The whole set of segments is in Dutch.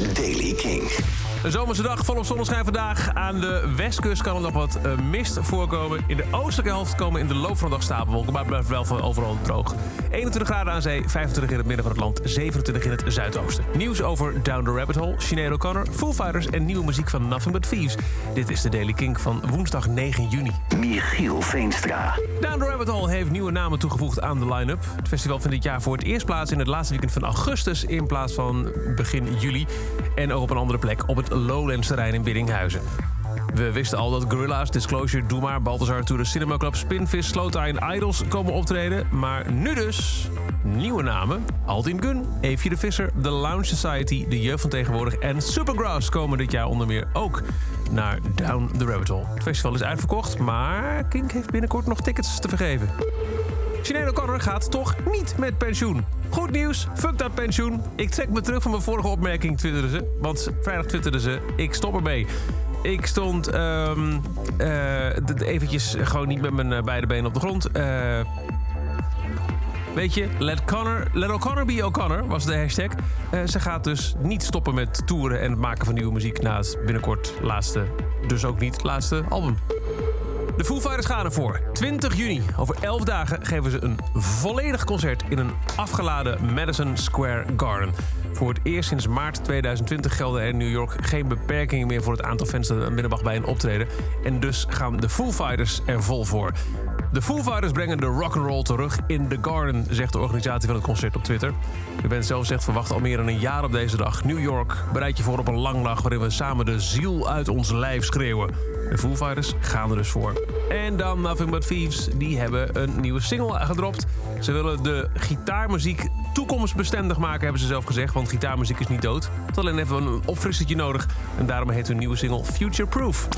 is Daily King. Een zomerse dag volop zonneschijn vandaag. Aan de westkust kan er nog wat eh, mist voorkomen. In de oostelijke helft komen in de loop van de dag stapelwolken... maar het blijft wel overal droog. 21 graden aan zee, 25 in het midden van het land... 27 in het zuidoosten. Nieuws over Down the Rabbit Hole, Sinead O'Connor... Foo Fighters en nieuwe muziek van Nothing But Thieves. Dit is de Daily King van woensdag 9 juni. Michiel Veenstra. Down the Rabbit Hole heeft nieuwe namen toegevoegd aan de line-up. Het festival vindt dit jaar voor het eerst plaats in het laatste weekend van augustus... in plaats van begin juli. En ook op een andere plek op het Lowlands terrein in Biddinghuizen. We wisten al dat Gorilla's, Disclosure, Doe Maar, Balthazar to the Cinema Club, Spinvis, Slowtie en Idols komen optreden. Maar nu dus nieuwe namen. Altin Gun, Eefje de Visser, The Lounge Society, De Jeugd van Tegenwoordig en Supergrass komen dit jaar onder meer ook naar Down the Rabbit Hole. Het festival is uitverkocht, maar Kink heeft binnenkort nog tickets te vergeven. Sinead O'Connor gaat toch niet met pensioen. Goed nieuws, fuck dat pensioen. Ik trek me terug van mijn vorige opmerking, twitterde ze. Want vrijdag twitterde ze, ik stop ermee. Ik stond eh, eventjes gewoon niet met mijn eh, beide benen op de grond. Eh, weet je, let, Connor, let O'Connor be O'Connor was de hashtag. Ze gaat dus niet stoppen met toeren en het maken van nieuwe muziek... na het binnenkort laatste, dus ook niet laatste album. De Foo Fighters gaan ervoor. 20 juni, over 11 dagen, geven ze een volledig concert... in een afgeladen Madison Square Garden. Voor het eerst sinds maart 2020 gelden er in New York geen beperkingen meer... voor het aantal fans dat binnen mag bij een optreden. En dus gaan de Foo Fighters er vol voor. De Foo Fighters brengen de rock'n'roll terug in The Garden... zegt de organisatie van het concert op Twitter. De band zelf zegt verwacht al meer dan een jaar op deze dag. New York, bereid je voor op een lang dag... waarin we samen de ziel uit ons lijf schreeuwen. De Foo gaan er dus voor. En dan Nothing But Thieves, die hebben een nieuwe single gedropt. Ze willen de gitaarmuziek toekomstbestendig maken, hebben ze zelf gezegd. Want gitaarmuziek is niet dood. Het alleen even een opfrissertje nodig. En daarom heet hun nieuwe single Future Proof.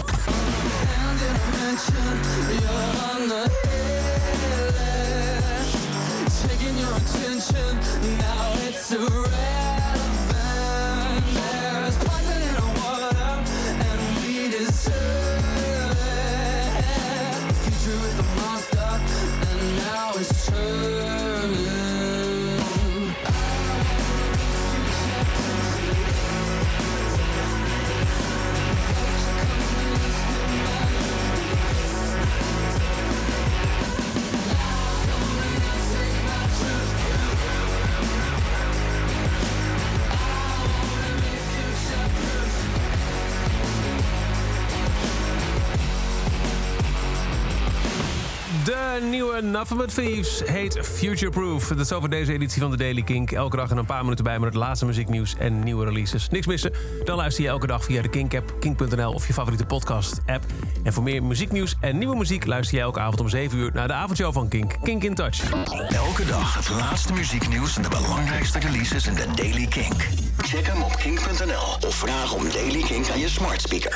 Nieuwe Nothing But Thieves heet Future Proof. Dat is over deze editie van de Daily Kink. Elke dag in een paar minuten bij met het laatste muzieknieuws en nieuwe releases. Niks missen? Dan luister je elke dag via de Kink-app, kink.nl of je favoriete podcast-app. En voor meer muzieknieuws en nieuwe muziek luister je elke avond om 7 uur naar de avondshow van Kink. Kink in Touch. Elke dag het laatste muzieknieuws en de belangrijkste releases in de Daily Kink. Check hem op kink.nl of vraag om Daily Kink aan je smart speaker.